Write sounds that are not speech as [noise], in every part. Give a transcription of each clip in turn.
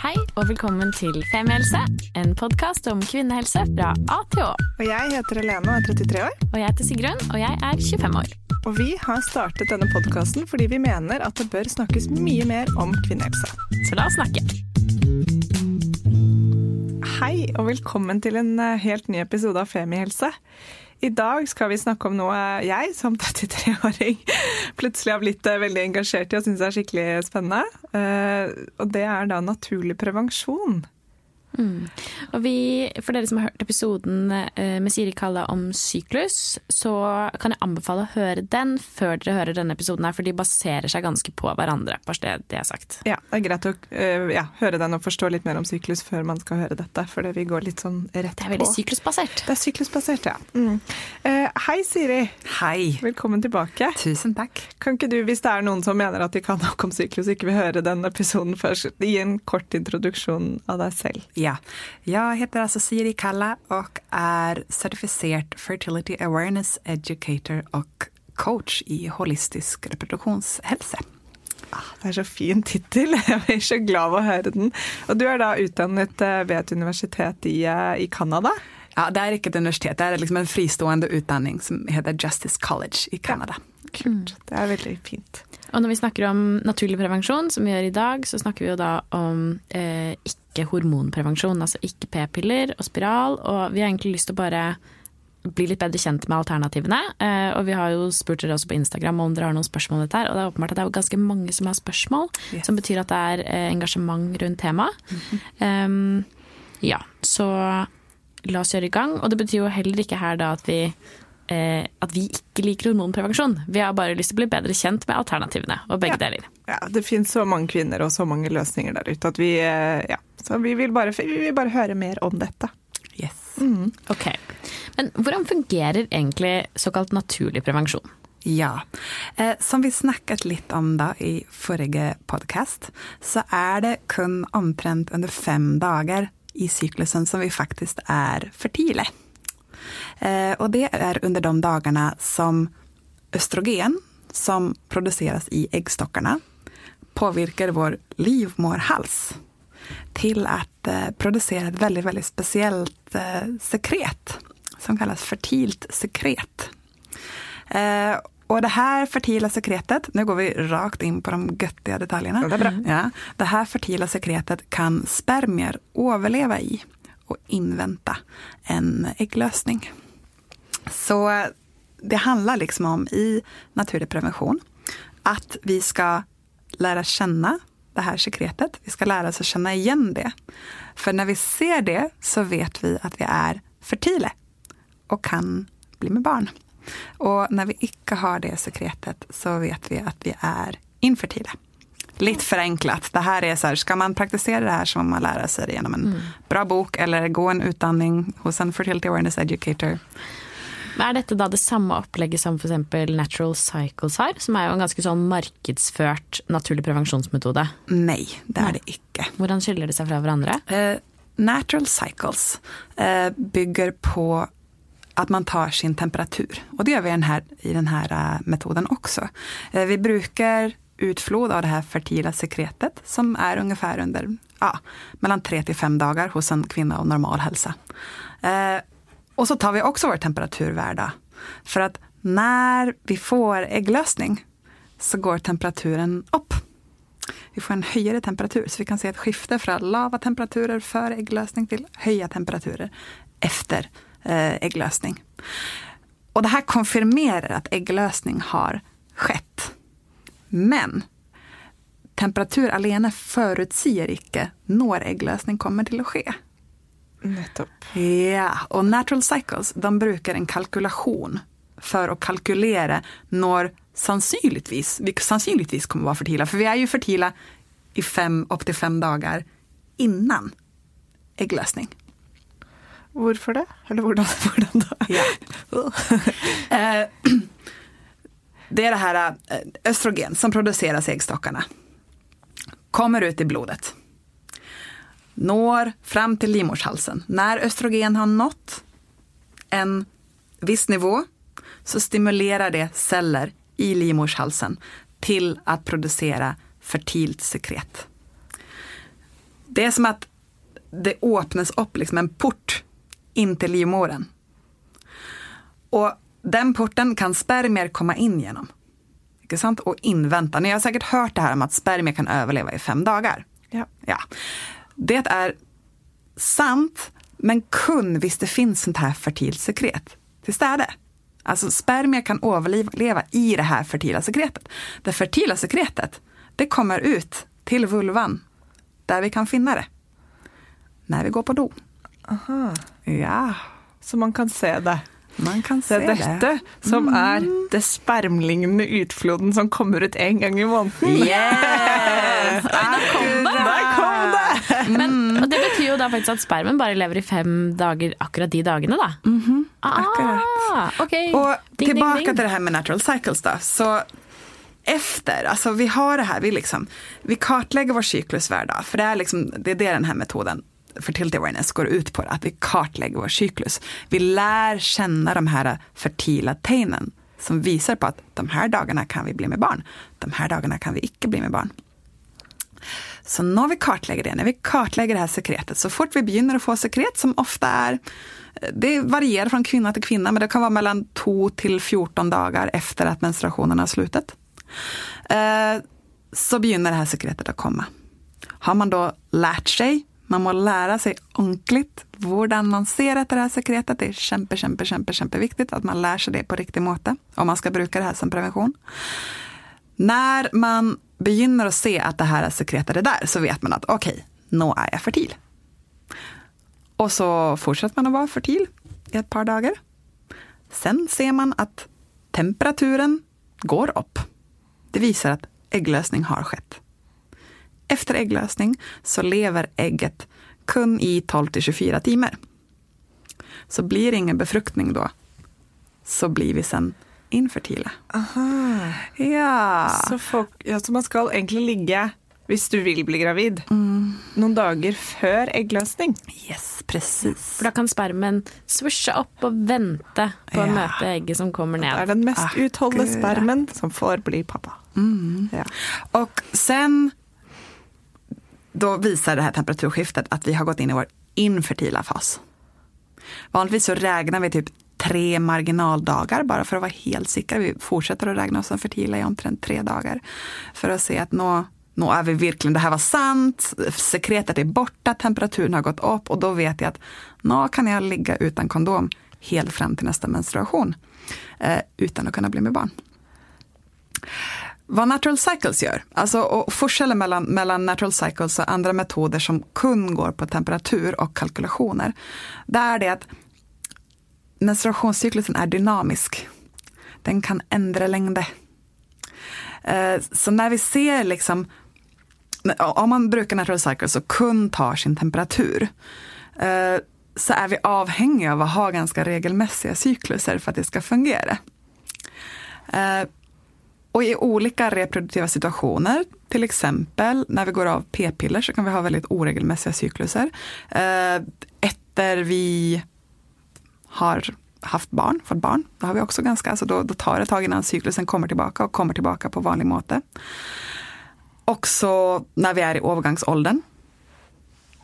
Hei og velkommen til Femihelse, en podkast om kvinnehelse fra A til Å. Og jeg heter Helene og er 33 år. Og jeg heter Sigrun, og jeg er 25 år. Og vi har startet denne podkasten fordi vi mener at det bør snakkes mye mer om kvinnehelse. Så la oss snakke. Hei og velkommen til en eh, helt ny episode av Femihelse. I dag skal vi snakke om noe jeg som 33-åring [laughs] plutselig har blitt väldigt veldig engasjert i og syns er skikkelig spennende. Eh, og det er da naturlig prevensjon. Og vi, For dere som har hørt episoden eh, med Siri Kalla om syklus, så kan jeg anbefale å høre den før dere hører denne episoden, her, for de baserer seg ganske på hverandre. bare det, det er sagt. Ja, Det er greit å eh, ja, høre den og forstå litt mer om syklus før man skal høre dette, for vi går litt sånn rett Det er veldig på. syklusbasert. Det er syklusbasert, ja. Mm. Eh, hei, Siri. Hei. Velkommen tilbake. Tusen takk. Kan ikke du, hvis det er noen som mener at de kan nok om syklus, ikke vil høre den episoden først, gi en kort introduksjon av deg selv? Ja. Jag heter alltså Siri Kalla och är certifierad Fertility Awareness Educator och coach i holistisk reproduktionshälsa. Ah, Det er så fin tittel. [laughs] Jeg blir så glad av å høre den. Og du er da utdannet eh, ved et universitet i, eh, i Canada. Ja, det är inte ett universitet, det är liksom en fristående utbildning som heter Justice College i Kanada. Kult. Det er veldig fint. Og når vi snakker om naturlig prevensjon, som vi gjør i dag, så snakker vi jo da om eh, ikke hormonprevensjon, altså ikke p-piller og spiral. Og vi har egentlig lyst til å bare bli litt bedre kjent med alternativene. Eh, og vi har jo spurt dere også på Instagram om dere har noen spørsmål om dette her, og det er åpenbart at det er ganske mange som har spørsmål, Yes. som betyr at det er eh, engasjement rundt temaet. Um, ja, så la oss gjøre i gang. Og det betyr jo heller ikke her da at vi eh, at vi ikke liker hormonprevensjon. Vi har bare lyst til å bli bedre kjent med alternativene, og begge Ja. deler. Ja, det finnes så mange kvinner og så mange løsninger der ute at vi, eh, ja, så vi, vil bare, vi vil bare høre mer om dette. Yes. Ok. Men hvordan fungerer egentlig såkalt naturlig prevensjon? Ja. Eh, som vi snakket litt om da i forrige podcast, så er det kun omtrent under fem dager i syklusen som vi faktisk er fertile. Eh, og det er under de dagene som østrogen, som produseres i eggstockarna, påvirker vår livmorhals till att eh, producera ett väldigt, väldigt speciellt eh, sekret som kallas fertilt sekret. Och det här fertila sekretet, nu går vi rakt in på de göttiga detaljerna. Det är bra. Ja, det här fertila sekretet kan spermier överleva i och invänta en ägglösning. Så det handlar liksom om i naturlig prevention att vi ska lära känna det här sekretet. Vi ska lära oss att känna igen det. För när vi ser det så vet vi att vi är fertile och kan bli med barn. Och när vi icke har det sekretet så vet vi att vi är infertila. Lite förenklat. Det här är så här, ska man praktisera det här så må man lära sig det genom en bra bok eller gå en utbildning hos en fertility awareness educator. Men Er dette da det samme opplegget som f.eks. Natural Cycles har, som jo en ganske sånn markedsført naturlig prevensjonsmetode? Nej, det är det icke. Hvordan skiller det seg fra hverandre? Eh, natural cycles eh, bygger på att man tar sin temperatur. Och det gör vi i den här, i den här eh, metoden också. Vi brukar utflod av det här fertila sekretet som är ungefär under ja, mellan tre till fem dagar hos en kvinna av normal hälsa. Eh, och så tar vi också vår temperaturvärda. För att när vi får ägglösning så går temperaturen upp. Vi får en högre temperatur, så vi kan se ett skifte från lava temperaturer före ägglösning till höja temperaturer efter eh, ägglösning. Och det här konfirmerar att ägglösning har skett. Men temperatur alene förutsäger icke när ägglösning kommer till att ske. Nettopp. Ja, och Natural Cycles de brukar en kalkulation för att kalkylera när sannsynligtvis, vi sannsynligtvis kommer vara fertila. För vi är ju fertila i fem, upp till fem dagar innan ägglösning. Hvorfor det? Eller hvordan da? [laughs] Ja. [laughs] [clears throat] Det är det här eh, östrogen som produceras i äggstockarna. Kommer ut i blodet. Når fram till livmorshalsen. När östrogen har nått en viss nivå så stimulerar det celler i livmorshalsen till att producera fertilt sekret. Det är som att det öppnas upp liksom en port in till livmodern. Och den porten kan spermier komma in genom. Inte sant? Och invänta. Ni har säkert hört det här om att spermier kan överleva i fem dagar. Ja. Ja. Det är sant, men kun visst det finns sånt här fertilt sekret. Visst är det? Alltså spermier kan överleva i det här fertila sekretet. Det fertila sekretet, det kommer ut till vulvan där vi kan finna det. När vi går på do. Aha. Ja, Så man kan se det. Man kan Det er dette som er det spermlignende utfloden som kommer ut en gang i måneden. Yes! Der kom det! Men, og det betyr jo da faktisk at spermen bare lever i fem dager akkurat de dagene, da. akkurat. Ah, ok. Och Ding, ding, tillbaka ding. till det här med natural cycles då. Så efter, alltså vi har det här, vi, liksom, vi kartlägger vår cyklus varje dag. För det är, liksom, det är det den här metoden fertility awareness går ut på. Att vi kartlägger vår cyklus. Vi lär känna de här fertila tecknen som visar på att de här dagarna kan vi bli med barn. De här dagarna kan vi icke bli med barn. Så när vi kartlägger det, när vi kartlägger det här sekretet, så fort vi begynner att få sekret som ofta är, det varierar från kvinna till kvinna, men det kan vara mellan 2 till 14 dagar efter att menstruationen har slutat. Eh, så begynner det här sekretet att komma. Har man då lärt sig, man må lära sig ordentligt hur man ser att det här sekretet. Det är kämpe, kämpe, kämpe, kämpe viktigt att man lär sig det på riktig måte om man ska bruka det här som prevention. När man begynner att se att det här sekretet är där så vet man att okej, nu är jag fertil. Och så fortsätter man att vara fertil i ett par dagar. Sen ser man att temperaturen går upp. Det visar att ägglösning har skett. Efter ägglösning så lever ägget kun i 12 till 24 timmar. Så blir det ingen befruktning då, så blir vi sen infertila. Aha. Ja. Så, folk, ja, så man skal egentlig ligge, hvis du vil bli gravid, noen dager før eggløsning. Yes, precis. For da kan spermen swooshe opp og vente på å Ja. møte egget som kommer Det er ned. den mest Akkurat. utholdende spermen som får bli pappa. Ja. Och sen då visar det här temperaturskiftet att vi har gått in i vår infertila fas. Vanligtvis så räknar vi typ tre marginaldagar bara för att vara helt säkra. Vi fortsätter att räkna oss som fertila i omtrent tre dagar. För att se att nå, nå är vi verkligen, det här var sant, sekretet är borta, temperaturen har gått upp och då vet jag att nå kan jag ligga utan kondom helt fram till nästa menstruation. Eh, utan att kunna bli med barn. Vad Natural Cycles gör, alltså och forskellen mellan, mellan Natural Cycles och andra metoder som kun går på temperatur och kalkylationer, det är det att menstruationscyklusen är dynamisk. Den kan ändra längder. Eh, så när vi ser liksom, om man brukar Natural Cycles och kun tar sin temperatur, eh, så är vi avhängiga av att ha ganska regelmässiga cykluser för att det ska fungera. Eh, och i olika reproduktiva situationer, till exempel när vi går av p-piller så kan vi ha väldigt oregelmässiga cykluser. Eh, Efter vi har haft barn, fått barn, då har vi också ganska, alltså då, då tar det ett tag innan cyklusen kommer tillbaka och kommer tillbaka på vanlig måte. Också när vi är i övergångsåldern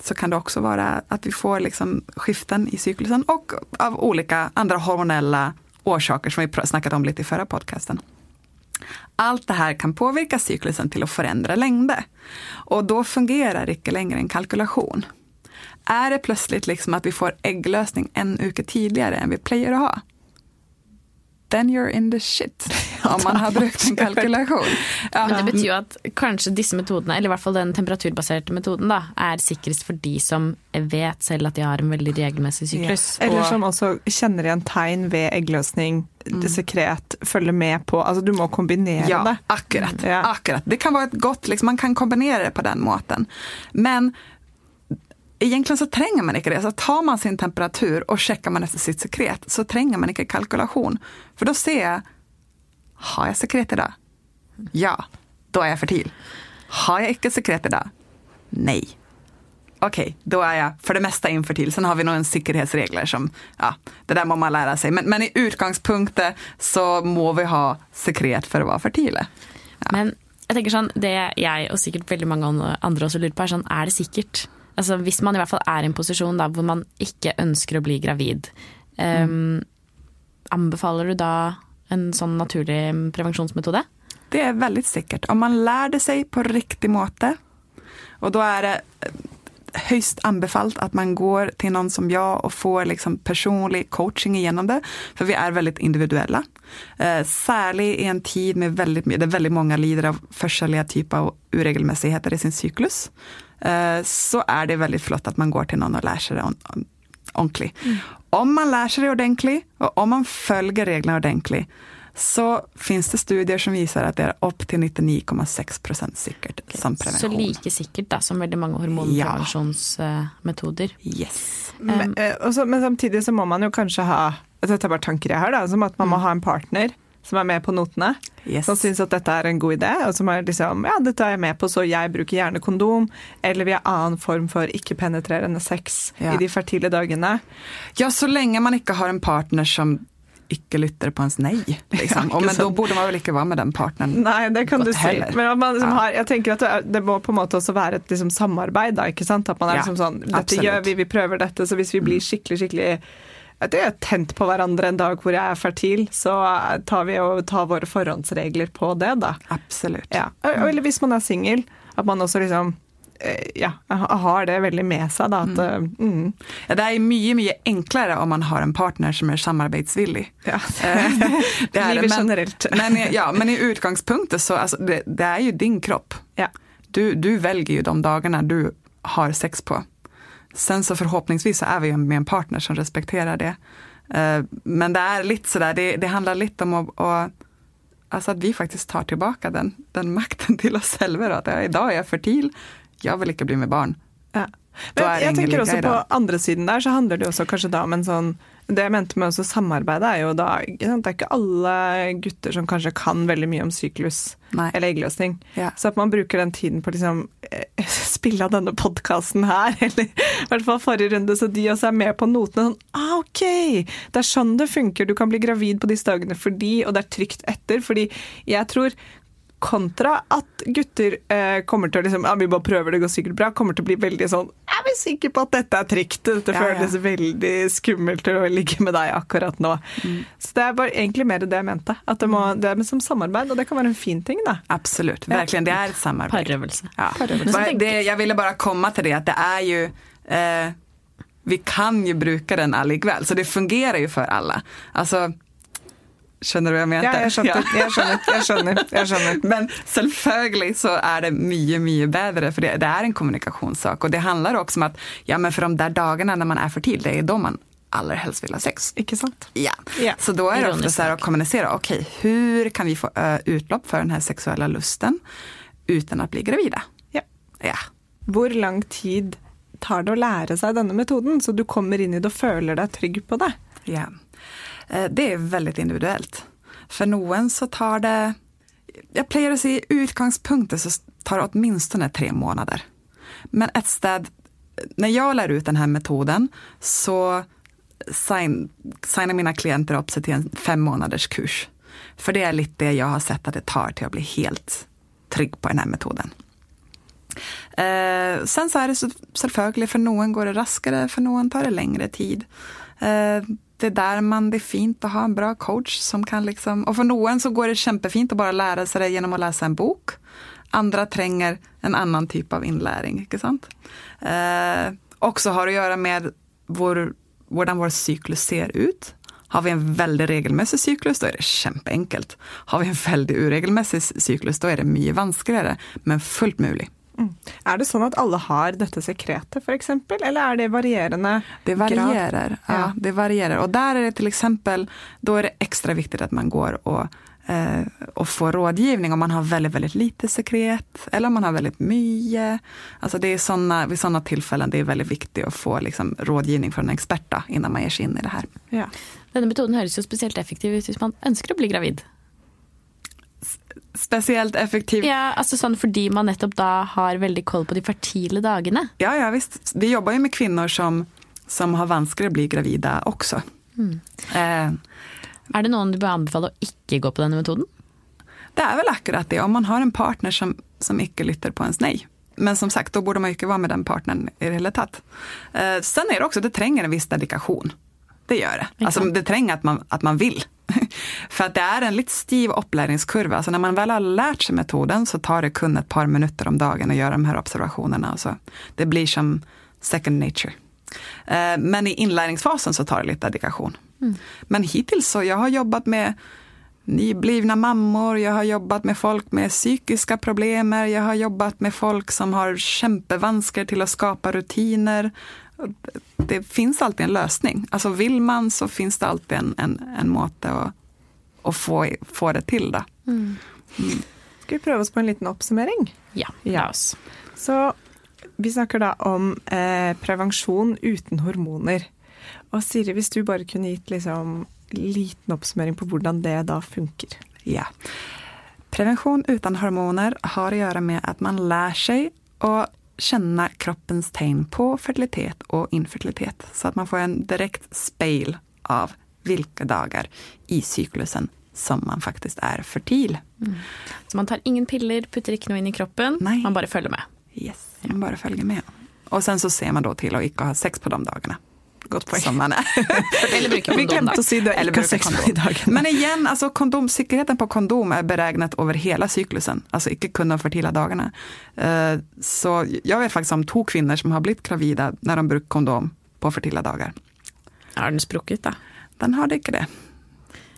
så kan det också vara att vi får liksom skiften i cyklusen och av olika andra hormonella orsaker som vi snackade snackat om lite i förra podcasten. Allt det här kan påverka cyklusen till att förändra längder. Och då fungerar inte längre en kalkylation. Är det plötsligt liksom att vi får ägglösning en vecka tidigare än vi plejer att ha, then you're in the shit. Om man har brukt en kalkylation. Ja. Men det betyr jo at kanskje disse metodene, eller i hvert fall den temperaturbaserte metoden, da, er sikrest for de som vet selv at de har en veldig regelmessig syklus. Eller Og- som også kjenner igjen tegn ved eggløsning, sekret, følger med på Altså du må kombinere Ja, det. akkurat, Ja. akkurat. Det kan vara ett gott, liksom, man kan kombinera det på den måten. Men egentligen så tränger man inte det. Så tar man sin temperatur och checkar man efter sitt sekret så tränger man inte kalkylation. För då ser jag, har jag sekret idag? Ja, då är jag fertil. Har jag icke sekret idag? Nej. Okej, då är jag för det mesta infertil. Sen har vi några säkerhetsregler som, ja, det där må man lära sig. Men, men i utgangspunktet så må vi ha sekret för att vara fertila. Men Jeg tenker sånn, Det jeg og sikkert veldig mange andre også lurer på, er sånn, er det sikkert? Altså Hvis man i hvert fall er i en posisjon da, hvor man ikke ønsker å bli gravid, um, anbefaler du da en sånn naturlig prevensjonsmetode? Det är väldigt säkert. Om man lär det sig på riktig måte och då är det högst anbefallt att man går till någon som jag och får liksom personlig coaching igenom det. För vi är väldigt individuella. Eh, särskilt i en tid med väldigt, där väldigt många lider av försäljliga typer av oregelmässigheter i sin cyklus. Eh, så är det väldigt flott att man går till någon och lär sig det ordentligt. Mm. Om man lär sig det ordentligt och om man följer reglerna ordentligt så finns det studier som visar att det är upp till 99,6 procent säkert okay. som prevention. Så lika säkert da, som väldigt många hormonprevensjonsmetoder? Ja. Yes. Men, um, men, samtidigt så må man ju kanske ha, dette er bare tanker jeg har, da, som att man må mm. ha en partner som är med på notene. Yes. Som syns att detta är en god idé, och som är liksom ja, dette er jeg med på, så jag brukar gärna kondom. Eller vi har annan form för icke-penetrerande sex ja. i de fertile dagene. Ja, så länge man inte har en partner som icke lytter på ens nej. Liksom. [laughs] Ja, men då borde man väl inte vara med den partnern. Nej, det kan du si. Men man liksom ja. har, jag tänker att det må på måte också vara ett liksom, samarbeid, da, ikke sant? At man er ja, liksom Dette absolutt. gjør vi, vi prøver dette. Så hvis vi blir mm. skikkelig, det er tent på hverandre en dag hvor jeg er fertil, så tar vi og tar våre forhåndsregler på det, da. Absolutt. Ja. Eller hvis man er singel, at man også liksom Eh, ja, har det väldigt med sig. Då, att, mm. Eh, mm. Ja, det är mycket, mycket enklare om man har en partner som är samarbetsvillig. Ja. Eh, det är [laughs] Livet generellt. Men, ja, men i utgångspunkten så alltså, det, det, är ju din kropp. Ja. Du, du väljer ju de dagarna du har sex på. Sen så förhoppningsvis så är vi med en partner som respekterar det. Men det är lite sådär, det, det handlar lite om att, att Alltså att vi faktiskt tar tillbaka den, den makten [laughs] till oss själva. Att ja, idag är jag fertil, jag vill inte bli med barn. Ja. Men jag tänker också på andra sidan där så handlar det också kanske om en sån det jag mente med å samarbeide, er jo da Det er ikke alle gutter som kanskje kan veldig mye om syklus Nei. eller eggløsning. Ja. Så at man bruker den tiden på liksom, eh, spille av denne podkasten her, [laughs] eller i hvert fall forrige runde, så de også er med på notene. Sånn, ah, OK! Det er sånn det funker. Du kan bli gravid på disse dagene fordi, og det er trygt etter. Fordi jeg tror Kontra at gutter eh, kommer til å liksom, ja, vi bare prøver, det går sikkert bra, kommer til å bli veldig sånn Er vi sikre på at dette er trygt? Dette ja, føles ja. veldig skummelt å ligge med deg akkurat nå. Mm. Så det er bare egentlig mer det jeg mente. At det, må, mm. det er som samarbeid, og det kan være en fin ting, da. Absolutt. Verkligen. Det er et samarbeid. Parøvelse. Ja. Parøvelse. Det, jeg ville bare komme til det at det er jo eh, Vi kan jo bruke den allikevel, så det fungerer jo for alle. Altså Skjønner du hva jeg mente? Ja, jeg skjønner. Jeg skjønner. Jeg skjønner. Jeg skjønner. [laughs] Men selvfølgelig så er det mye, mye bedre, for det, det er en kommunikasjonssak. Og det handler også om at ja, men for de der dagene når man er fertil, det er da man aller helst vil ha sex. Ikke sant? Ja. ja. Så da er det ofte så här att kommunicera, okej, okay, hur kan vi få utlopp för den här sexuella lusten utan att bli gravida? Ja. ja. Hvor lang tid tar det å lære seg denne metoden, så du kommer inn i det og føler deg trygg på det? Ja. Eh, det är väldigt individuellt. För någon så tar det, jag pleier att säga i utgångspunkten så tar det åtminstone tre månader. Men ett städ, när jag lär ut den här metoden så sign, signar mina klienter upp sig till en fem månaders kurs. För det är lite det jag har sett att det tar till att bli helt trygg på den här metoden. Eh, sen så är det så, selvfølgelig, för någon går det raskare, för någon tar det längre tid. Eh, det är där man, det är fint att ha en bra coach som kan liksom, och för någon så går det kämpefint att bara lära sig det genom att läsa en bok. Andra tränger en annan typ av inlärning, inte sant? Eh, också har att göra med vår, hur vår cyklus ser ut. Har vi en väldigt regelmässig cyklus, då är det kämpeenkelt. Har vi en väldigt oregelmässig cyklus, då är det mycket vanskligare, men fullt möjligt. Mm. Er det sånn at alle har dette sekretet f.eks., eller er det varierende Det varierar. Ja. ja. det varierar. Och där är det till exempel, då är det extra viktigt att man går och, eh, och får rådgivning om man har väldigt, väldigt lite sekret eller om man har väldigt mycket. Alltså det är såna, vid sådana tillfällen det är väldigt viktigt att få liksom, rådgivning från en expert innan man ger sig in i det här. Ja. Denne metoden høres jo spesielt effektiv ut hvis man ønsker å bli gravid spesielt effektiv. Ja, altså sånn Fordi man nettopp da har veldig koll på de fertile dagene? Ja, ja visst. Vi jobber jo med kvinner som, som har vanskeligere å bli gravide også. Mm. Eh, er det noen du bør anbefale å ikke gå på denne metoden? Det er vel akkurat det. Om man har en partner som, som ikke lytter på ens nei. Men som sagt, da borde man jo ikke være med den partneren i det hele tatt. Eh, sen er det også, det trenger en viss dedikasjon. Det gjør det. Altså, det trenger at man, at man vil. For at det er en litt stiv opplæringskurve. Altså, når man vel har lært seg metoden, så tar det kun et par minutter om dagen å gjøre de her observasjonene. Altså, det blir som second nature. Eh, Men i innlæringsfasen så tar det litt dedikasjon. Men hittills så jeg har jobbat med nyblivna mammor, jeg har jobbat med folk med psykiska problemer, jeg har jobbat med folk som har kjempevansker til å skape rutiner. Det, finns alltid en løsning. Altså vil man så finns det alltid en, en, en måte å, å få, få det til da. Skal vi prøve oss på en liten oppsummering? Ja, Ja. oss. Så vi snakker da om eh, prevensjon uten hormoner. Og Siri, hvis du bare kunne gitt liksom liten oppsummering på hvordan det da funker. Ja. Prevention utan hormoner har å gjøre med at man lär sig och känner kroppens tegn på fertilitet og infertilitet. Så at man får en direkt speil av hvilke dager i syklusen som man faktisk er fertil. Så man tar ingen piller, putter ikke noe inn i kroppen, Nei. man bare følger med. Yes, man bare følger med. Og sen så ser man da til å ikke ha sex på de dagene. Godt poeng. Som man er. [laughs] Eller bruke Vi kondom, da. å si det. Eller bruke sex kondom. på dagene. Men igjen, altså kondom, sikkerheten på kondom er beregnet over hele syklusen, altså ikke kun de fertile dagene. Eh, Så jeg vet faktisk om to kvinner som har blitt gravide når de bruker kondom på fertile dager. Har den sprukket, da? Den har det ikke det.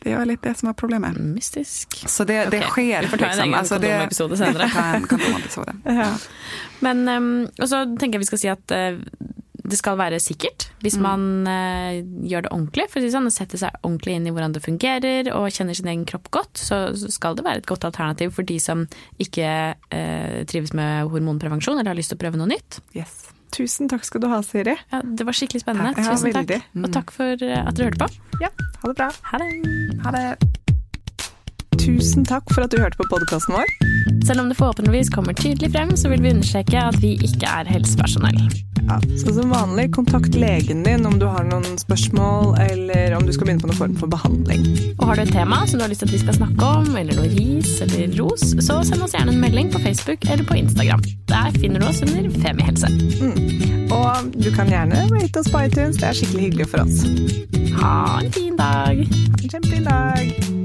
Det er litt det som er problemet. Mystisk. Så det, det Ok, skjer. vi får ta en egen Altså, det- kondomepisode senere. Vi [laughs] får ta en kondomepisode. [laughs] Ja. Men um, og så tenker jeg vi skal si at eh, det skal være sikkert hvis man eh, gjør det ordentlig. For å si det sånn, å sette seg ordentlig inn i hvordan det fungerer og kjenner sin egen kropp godt, så, så skal det være et godt alternativ for de som ikke eh, trives med hormonprevensjon eller har lyst til å prøve noe nytt. Yes. Tusen takk skal du ha, Siri. Ja, det var skikkelig spennende. Ja, Tusen takk. veldig. Og takk for eh, at dere hørte på. Ja, ha det bra. Ha det. Ha det. Tusen takk for at du hørte på podkasten vår. Selv om det forhåpentligvis kommer tydelig frem, så vil vi understreke at vi ikke er helsepersonell. Ja, så som vanlig, kontakt legen din om du har noen spørsmål, eller om du skal begynne på noen form for behandling. Og har du et tema som du har lyst til at vi skal snakke om, eller noe ris eller ros, så send oss gjerne en melding på Facebook eller på Instagram. Der finner du oss under Femihelse. Og du kan gjerne rate oss på iTunes, det er skikkelig hyggelig for oss. Ha en fin dag! Ha en kjempefin dag!